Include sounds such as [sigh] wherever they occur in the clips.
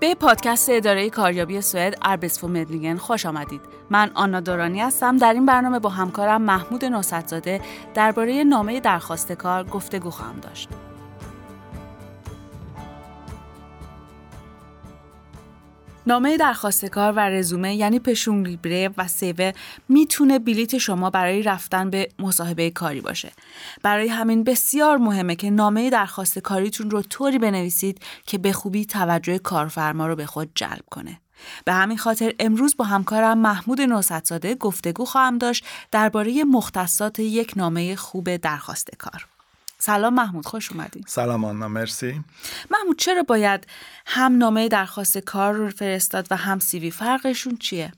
به پادکست اداره کاریابی سوئد اربسفو مدلینگن خوش آمدید. من آنا دورانی هستم. در این برنامه با همکارم محمود نوستزاده درباره نامه درخواست کار گفتگو خواهم داشت. نامه درخواست کار و رزومه یعنی پشون لیبره و سیوه می‌تونه بلیت شما برای رفتن به مصاحبه کاری باشه. برای همین بسیار مهمه که نامه درخواست کاریتون رو طوری بنویسید که به خوبی توجه کارفرما رو به خود جلب کنه. به همین خاطر امروز با همکارم محمود نوستزاده گفتگو خواهم داشت درباره مختصات یک نامه خوب درخواست کار. سلام محمود خوش اومدید سلام آنا مرسی. محمود چرا باید هم نامه درخواست کار رو فرستاد و هم سیوی فرقشون چیه؟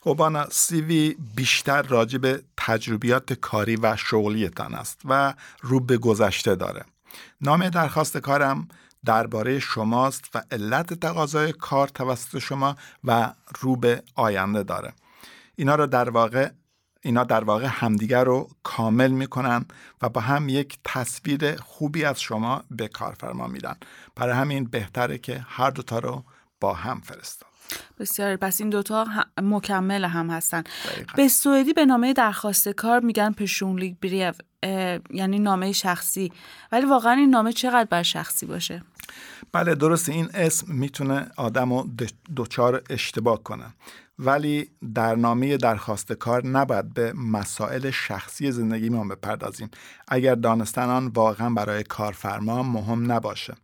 خب آنا سیوی بیشتر راجع به تجربیات کاری و شغلیتان است و رو به گذشته داره. نامه درخواست کارم درباره شماست و علت تقاضای کار توسط شما و رو به آینده داره. اینا رو در واقع اینا در واقع همدیگر رو کامل می‌کنن و با هم یک تصویر خوبی از شما به کارفرما میدن. برای همین بهتره که هر دوتا رو با هم فرستاد. بسیار. پس این دوتا مکمل هم هستن. به سوئدی به نامه درخواست کار میگن پشونلیگ بریو یعنی نامه شخصی. ولی واقعا این نامه چقدر بر شخصی باشه؟ بله درست این اسم می‌تونه آدم رو دوچار اشتباه کنه. ولی در نامه درخواست کار نباید به مسائل شخصی زندگی ما بپردازیم. اگر دانستن آن واقعا برای کارفرما مهم نباشه.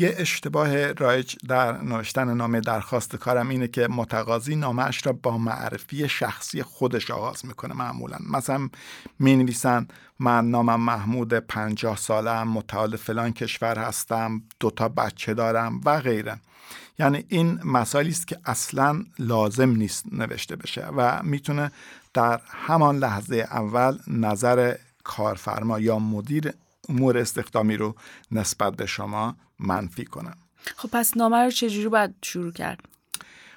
یه اشتباه رایج در نوشتن نامه درخواست کارم اینه که متقاضی نامش را با معرفی شخصی خودش آغاز می‌کنه معمولا. مثلا می نویسن من نامم محمود پنجاه سالم متعال فلان کشور هستم دوتا بچه دارم و غیره. یعنی این مسائلی است که اصلا لازم نیست نوشته بشه و می‌تونه در همان لحظه اول نظر کارفرما یا مدیر امور استخدامی رو نسبت به شما منفی کنه. خب پس نامه رو چجوری باید شروع کرد؟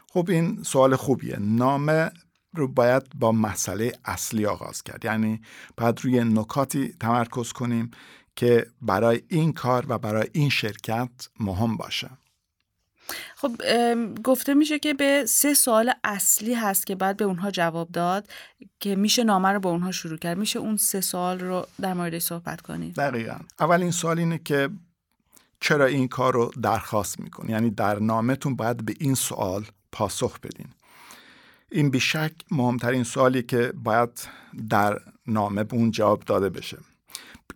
خب این سوال خوبیه. نامه رو باید با مسئله اصلی آغاز کرد. یعنی باید روی نکاتی تمرکز کنیم که برای این کار و برای این شرکت مهم باشه. خب گفته میشه که به سه سوال اصلی هست که باید به اونها جواب داد که میشه نامه رو با اونها شروع کرد. میشه اون سه سوال رو در مورد صحبت کنید دقیقا. اولین سوال اینه که چرا این کار رو درخواست می‌کنی؟ یعنی در نامتون باید به این سوال پاسخ بدین. این بیشک مهمترین سوالی که باید در نامه به اون جواب داده بشه.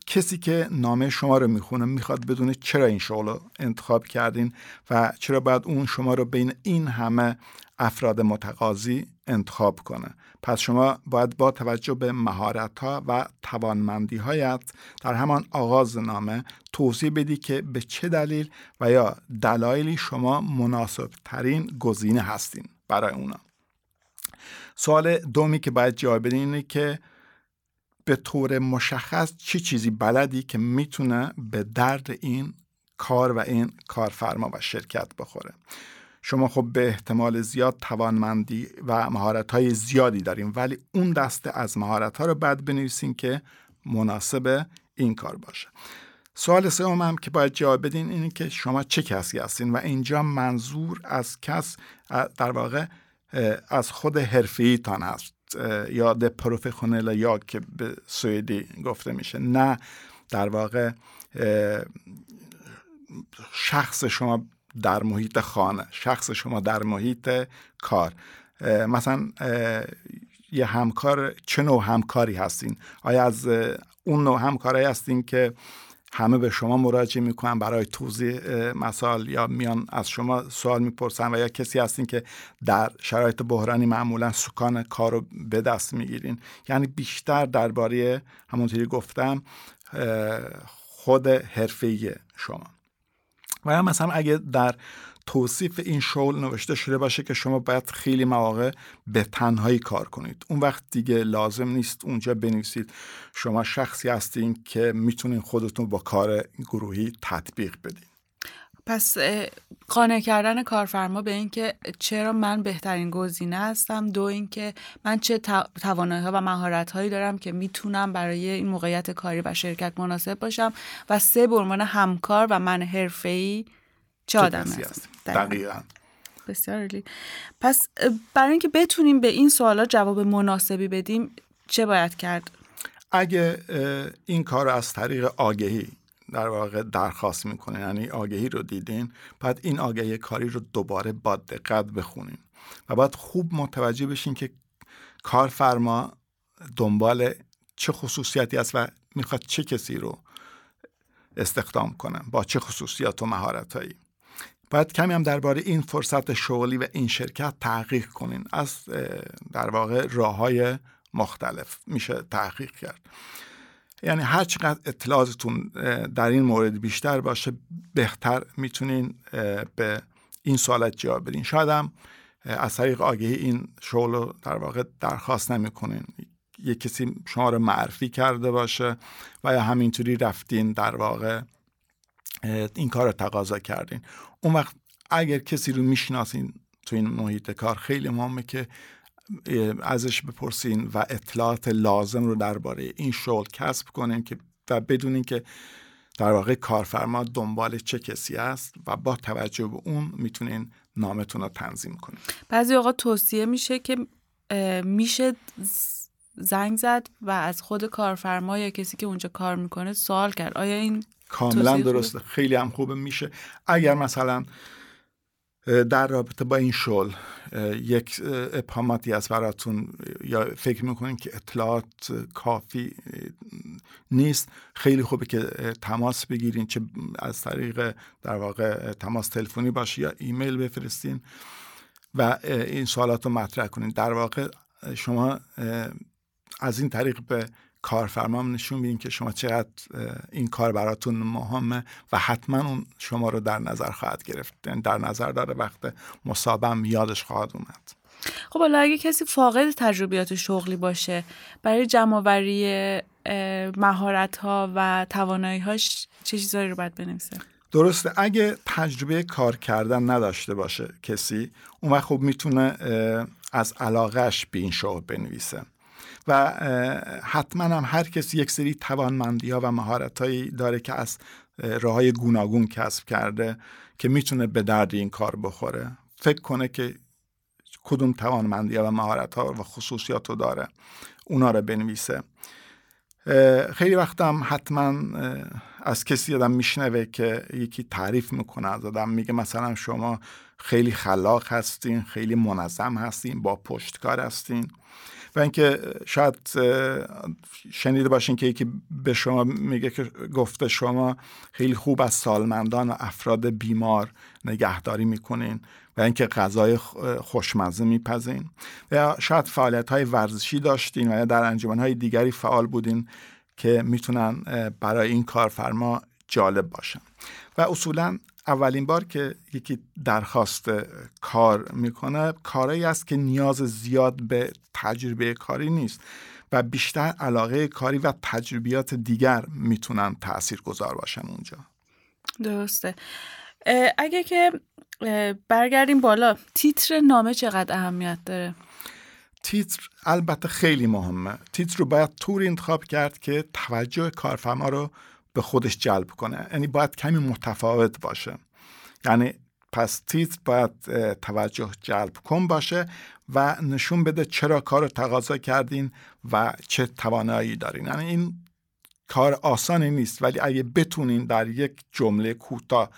کسی که نامه شما رو می‌خونه می‌خواد بدونه چرا این شغل رو انتخاب کردین و چرا باید اون شما رو بین این همه افراد متقاضی انتخاب کنه. پس شما باید با توجه به مهارت ها و توانمندی هایت در همان آغاز نامه توضیح بدی که به چه دلیل و یا دلایلی شما مناسب ترین گزینه هستین برای اونا. سوال دومی که باید جواب بدین اینه که به طور مشخص چه چی چیزی بلدی که می‌تونه به درد این کار و این کارفرما و شرکت بخوره؟ شما خب به احتمال زیاد توانمندی و مهارت های زیادی داریم ولی اون دسته از مهارت ها رو بعد بنویسین که مناسب این کار باشه. سوال سوم هم که باید جواب بدین اینه که شما چه کسی هستین و اینجا منظور از کس در واقع از خود حرفی تان هست. یا د پروفیشنل یا که به سوئدی گفته میشه. نه در واقع شخص شما در محیط خانه شخص شما در محیط کار. مثلا یه همکار چه نوع همکاری هستین؟ آیا از اون نوع همکاری هستین که همه به شما مراجعه می‌کنن برای توضیح مسائل یا میان از شما سوال می‌پرسن و یا کسی هستین که در شرایط بحرانی معمولا سکان کار رو به دست می‌گیرین. یعنی بیشتر درباره همونطوری گفتم خود حرفه شما. و یا مثلا اگه در توصیف این شغل نوشته شده باشه که شما باید خیلی مواقع به تنهایی کار کنید. اون وقت دیگه لازم نیست اونجا بنویسید. شما شخصی هستین که می‌تونین خودتون با کار گروهی تطبیق بدین. پس قانع کردن کارفرما به اینکه چرا من بهترین گزینه هستم دو اینکه من چه توانایی ها و مهارت هایی دارم که می‌تونم برای این موقعیت کاری و شرکت مناسب باشم و سه به عنوان همکار و من حرفه‌ای چه آدمی هستم دقیقا. بسیار عالی. پس برای اینکه بتونیم به این سوالا جواب مناسبی بدیم چه باید کرد؟ اگه این کار از طریق آگهی در واقع درخواست می‌کنه یعنی آگهی رو دیدین بعد این آگهی کاری رو دوباره با دقت بخونین و باید خوب متوجه بشین که کارفرما دنبال چه خصوصیتی است و می‌خواد چه کسی رو استخدام کنه با چه خصوصیات و مهارتهایی. باید کمی هم درباره این فرصت شغلی و این شرکت تحقیق کنین. از در واقع راه های مختلف میشه تحقیق کرد. یعنی هر چقدر اطلاعاتتون در این مورد بیشتر باشه بهتر می‌تونین به این سوالت جواب بدین. شاید هم از طریق آگهی این شغل رو در واقع درخواست نمی‌کنین. یه کسی شما رو معرفی کرده باشه و یا همینطوری رفتین در واقع این کار رو تقاضا کردین. اون وقت اگر کسی رو می‌شناسین تو این محیط کار خیلی مهمه که ازش بپرسین و اطلاعات لازم رو درباره این شغل کسب کنین که و بدونین که در واقع کارفرما دنبال چه کسی است و با توجه به اون می‌تونین نامتون رو تنظیم کنین. بعضی اوقات توصیه میشه که میشه زنگ زد و از خود کارفرما یا کسی که اونجا کار می‌کنه سوال کرد. آیا این کاملا درسته. خیلی هم خوبه. میشه. اگر مثلا در رابطه با این شغل یک ابهاماتی از براتون یا فکر می‌کنین که اطلاعات کافی نیست خیلی خوبه که تماس بگیرین چه از طریق در واقع تماس تلفنی باشه یا ایمیل بفرستین و این سوالات رو مطرح کنین. در واقع شما از این طریق به کارفرمام نشون میدین که شما چقدر این کار براتون مهمه و حتما اون شما رو در نظر خواهد گرفت. یعنی در نظر داره وقت مصابم یادش خواهد اومد. خب حالا اگه کسی فاقد تجربیات شغلی باشه برای جمعآوری مهارت ها و توانایی هاش چه چیزایی رو باید بنویسه؟ درسته. اگه تجربه کار کردن نداشته باشه کسی اون وقت خب می‌تونه از علاقهش به این شغل بنویسه. و حتما هم هر کسی یک سری توانمندی ها و مهارت هایی داره که از راه گوناگون کسب کرده که می‌تونه به درد این کار بخوره. فکر کنه که کدوم توانمندی ها و مهارت ها و خصوصیات رو داره اونا رو بنویسه. خیلی وقت هم حتما از کسی آدم میشنوه که یکی تعریف می‌کنه از آدم میگه مثلا شما خیلی خلاق هستین خیلی منظم هستین با پشتکار هستین. و اینکه شاید شنیده باشین که یکی به شما میگه که گفته شما خیلی خوب از سالمندان و افراد بیمار نگهداری می‌کنین و اینکه غذای خوشمزه میپزین. یا شاید فعالیت های ورزشی داشتین و یا در انجمن های دیگری فعال بودین که می‌تونن برای این کارفرما جالب باشن. و اصولا اولین بار که یکی درخواست کار می‌کنه کاری است که نیاز زیاد به تجربه کاری نیست و بیشتر علاقه کاری و تجربیات دیگر می‌تونن تأثیر گذار باشن اونجا. درسته. اگه که برگردیم بالا تیتر نامه چقدر اهمیت داره؟ تیتر البته خیلی مهمه. تیتر رو باید طور انتخاب کرد که توجه کارفرما رو به خودش جلب کنه. یعنی باید کمی متفاوت باشه. یعنی پس تیتر باید توجه جلب کن باشه و نشون بده چرا کار رو تقاضا کردین و چه توانایی دارین. یعنی این کار آسانی نیست ولی اگه بتونین در یک جمله کوتاه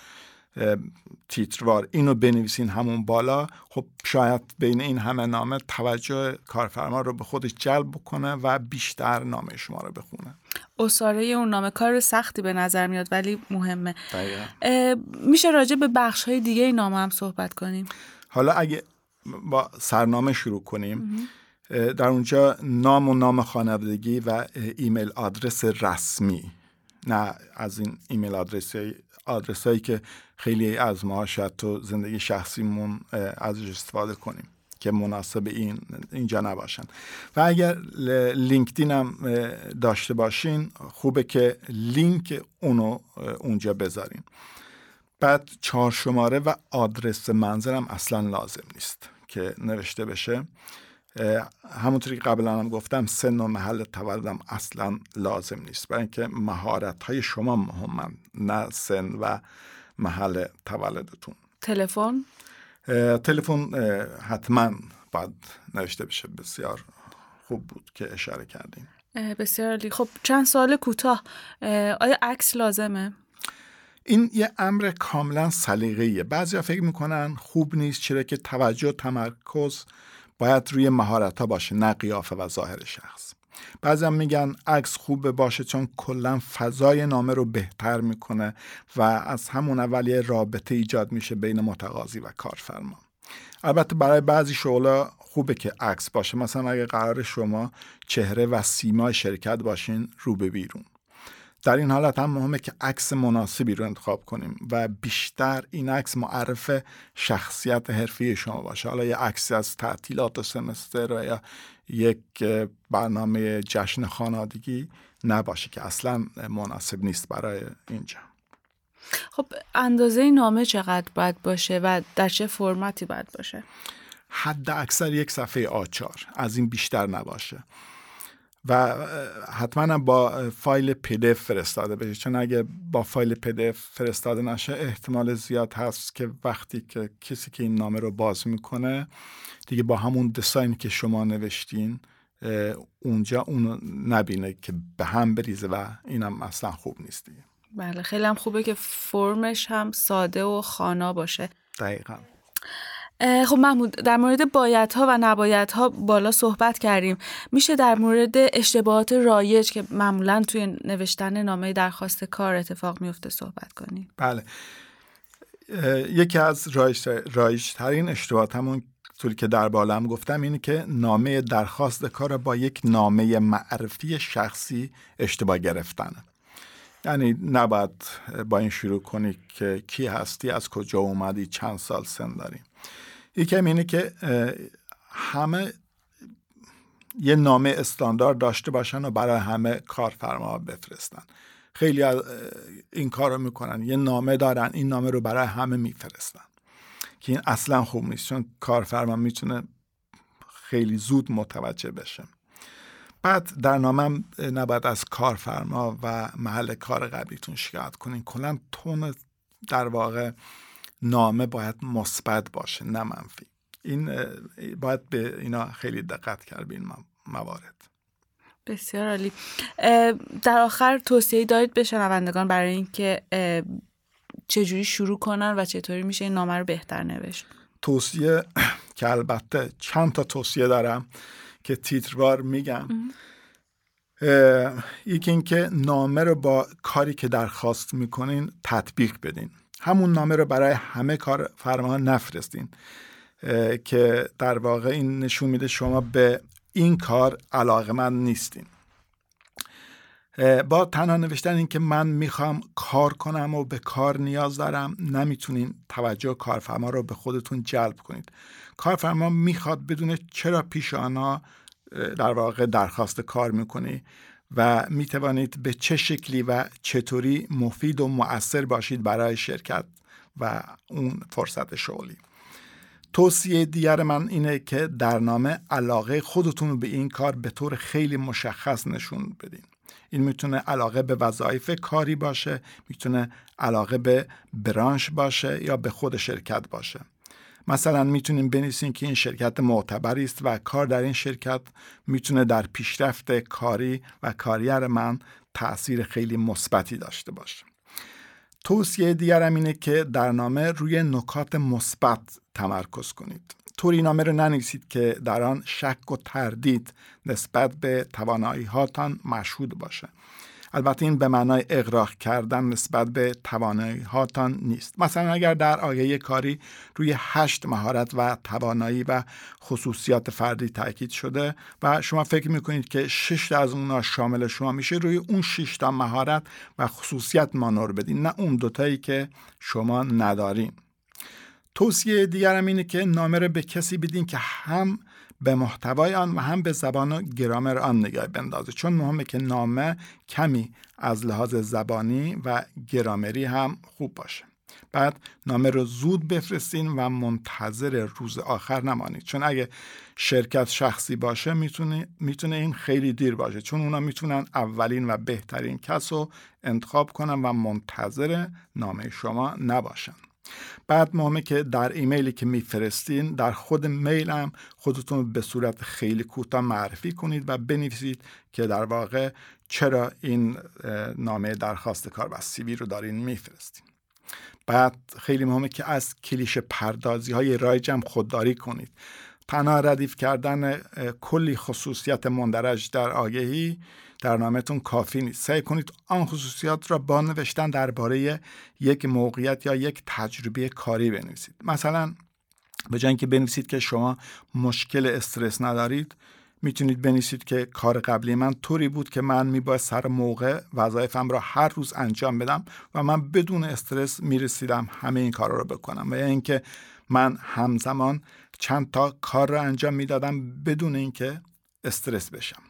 تیتروار. اینو بنویسین همون بالا. خب شاید بین این همه نامه توجه کارفرما رو به خودش جلب بکنه و بیشتر نامه شما رو بخونه. اصاره اون نامه کار سختی به نظر میاد ولی مهمه. میشه راجع به بخش های دیگه این نامه هم صحبت کنیم؟ حالا اگه با سرنامه شروع کنیم در اونجا نام و نام خانوادگی و ایمیل آدرس رسمی. نه از این ایمیل آدرس آدرس هایی که خیلی از ما شاید تو زندگی شخصیمون ازش استفاده کنیم که مناسب این اینجا نباشن. و اگر لینکدین هم داشته باشین خوبه که لینک اونو اونجا بذارین. بعد چهار شماره و آدرس منظرم اصلا لازم نیست که نوشته بشه. همونطوری که قبلا هم گفتم سن و محل تولدم اصلا لازم نیست. برای اینکه مهارت های شما مهمن نه سن و محل تولدتون. تلفن؟ تلفن حتما باید نوشته بشه. بسیار خوب بود که اشاره کردیم بسیار عالی. خب چند سال کوتاه. آیا عکس لازمه؟ این یه امر کاملا سلیقه‌ایه. بعضیا فکر می‌کنن خوب نیست چرا که توجه تمرکز باید روی مهارت ها باشه نه قیافه و ظاهر شخص. بعضی هم میگن عکس خوب باشه چون کلا فضای نامه رو بهتر می‌کنه و از همون اول یه رابطه ایجاد میشه بین متقاضی و کارفرما. البته برای بعضی شغلا خوبه که عکس باشه. مثلا اگه قرار شما چهره و سیمای شرکت باشین رو به بیرون. در این حالت هم مهمه که عکس مناسبی رو انتخاب کنیم و بیشتر این عکس معرف شخصیت حرفی شما باشه. حالا یه عکسی از تعطیلات سمستر و یا یک برنامه جشن خانوادگی نباشه که اصلا مناسب نیست برای اینجا. خب اندازه نامه چقدر باید باشه و در چه فرمتی باید باشه؟ حد اکثر یک صفحه آچار از این بیشتر نباشه. و حتما با فایل پی فرستاده بشه. چون اگه با فایل پی فرستاده نشه احتمال زیاد هست که وقتی که کسی که این نامه رو باز می‌کنه دیگه با همون دیزاین که شما نوشتین اونجا اونو نبینه که به هم بریزه و اینم اصلا خوب نیست دیگه. بله خیلی هم خوبه که فرمش هم ساده و خانا باشه. دقیقا. خب محمود در مورد ها و ها بالا صحبت کردیم. میشه در مورد اشتباهات رایج که معمولا توی نوشتن نامه درخواست کار اتفاق میفته صحبت کنیم. بله. یکی از رایج ترین اشتباهات همون طوری که در بالام گفتم اینه که نامه درخواست کار با یک نامه معرفی شخصی اشتباه گرفتنه یعنی نباید با این شروع کنی که کی هستی از کجا اومدی چند سال سن داری. یکم اینه که همه یه نامه استاندارد داشته باشن و برای همه کارفرما بفرستن. خیلی از این کار رو می‌کنن. یه نامه دارن این نامه رو برای همه میفرستن. که این اصلا خوب نیست چون کارفرما می‌تونه خیلی زود متوجه بشه. بعد در نامه نباید از کارفرما و محل کار قبلیتون شکایت کنین. کلا تون در واقع نامه باید مثبت باشه نه منفی. این باید به اینا خیلی دقت کرد این موارد. بسیار عالی. در آخر توصیه دارید به شنوندگان برای اینکه چجوری شروع کنن و چطوری میشه این نامه رو بهتر نوشت؟ توصیه [clears throat] که البته چند تا توصیه دارم که تیتروار میگم یکی اینکه نامه رو با کاری که درخواست می‌کنین تطبیق بدین. همون نامه رو برای همه کار فرما نفرستین که در واقع این نشون میده شما به این کار علاقه من نیستین با تنها نوشتن این که من می‌خوام کار کنم و به کار نیاز دارم نمی‌تونین توجه کارفرما رو به خودتون جلب کنید. کارفرما می‌خواد بدونه چرا پیش آنها در واقع درخواست کار می‌کنی. و می توانید به چه شکلی و چطوری مفید و مؤثر باشید برای شرکت و اون فرصت شغلی. توصیه دیگر من اینه که در نامه علاقه خودتون به این کار به طور خیلی مشخص نشون بدین. این می‌تونه علاقه به وظایف کاری باشه می‌تونه علاقه به برانش باشه یا به خود شرکت باشه. مثلا می‌تونیم بنویسیم که این شرکت معتبری است و کار در این شرکت می‌تونه در پیشرفت کاری و کاریر من تاثیر خیلی مثبتی داشته باشه. توصیه دیگرم اینه که در نامه روی نکات مثبت تمرکز کنید. طوری نامه رو ننویسید که در آن شک و تردید نسبت به توانایی هاتان مشهود باشه. البته این به معنای اغراق کردن نسبت به توانایی هاتان نیست. مثلا اگر در آیه کاری روی هشت مهارت و توانایی و خصوصیات فردی تاکید شده و شما فکر می‌کنید که شش از اونها شامل شما میشه روی اون شش تا مهارت و خصوصیت مانور بدین نه اون دوتایی که شما ندارین. توصیه دیگرم اینه که نامه رو به کسی بدین که هم به محتوای آن و هم به زبان و گرامر آن نگاه بندازه. چون مهمه که نامه کمی از لحاظ زبانی و گرامری هم خوب باشه. بعد نامه رو زود بفرستین و منتظر روز آخر نمانید. چون اگه شرکت شخصی باشه می‌تونه, می‌تونه این خیلی دیر باشه. چون اونا می‌تونن اولین و بهترین کس رو انتخاب کنن و منتظر نامه شما نباشن. بعد مهمه که در ایمیلی که میفرستین در خود میل هم خودتون به صورت خیلی کوتاه معرفی کنید و بنویسید که در واقع چرا این نامه درخواست کار و سیوی رو دارین میفرستین. بعد خیلی مهمه که از کلیش پردازی های رایج هم خودداری کنید. تنها ردیف کردن کلی خصوصیت مندرج در آگهی در نامتون کافی نیست. سعی کنید آن خصوصیات را با نوشتن درباره یک موقعیت یا یک تجربه کاری بنویسید. مثلا به جای اینکه بنویسید که شما مشکل استرس ندارید می‌تونید بنویسید که کار قبلی من طوری بود که من میباید سر موقع وظایفم را هر روز انجام بدم و من بدون استرس می‌رسیدم همه این کارا رو بکنم. و یا اینکه من همزمان چند تا کار را انجام می‌دادم بدون اینکه استرس بشم.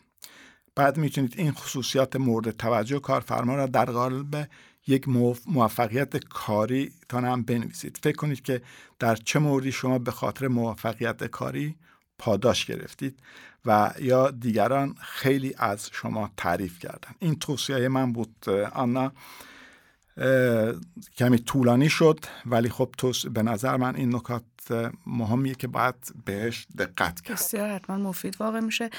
بعد می‌تونید این خصوصیات مورد توجه کارفرما را در قالب یک موفقیت کاری تا هم بنویسید. فکر کنید که در چه موردی شما به خاطر موفقیت کاری پاداش گرفتید و یا دیگران خیلی از شما تعریف کردن. این توصیه من بود آنا. کمی طولانی شد ولی خب تو به نظر من این نکات مهمیه که باید بهش دقت کرد. بسیار حتما مفید واقع میشه.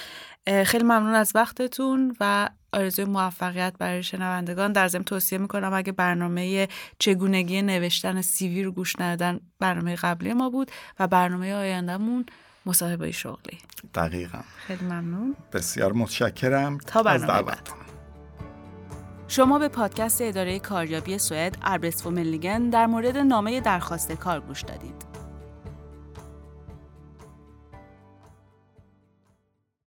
خیلی ممنون از وقتتون و آرزوی موفقیت برای شنوندگان. در ضمن توصیه می‌کنم اگه برنامه چگونگی نوشتن سیوی رو گوش ندادن برنامه قبلی ما بود و برنامه آیندهمون مصاحبه شغلی. دقیقا. خیلی ممنون. بسیار متشکرم. تا برنامه شما به پادکست اداره کاریابی سوئد اربرس در مورد نامه درخواست کار گوش دادید.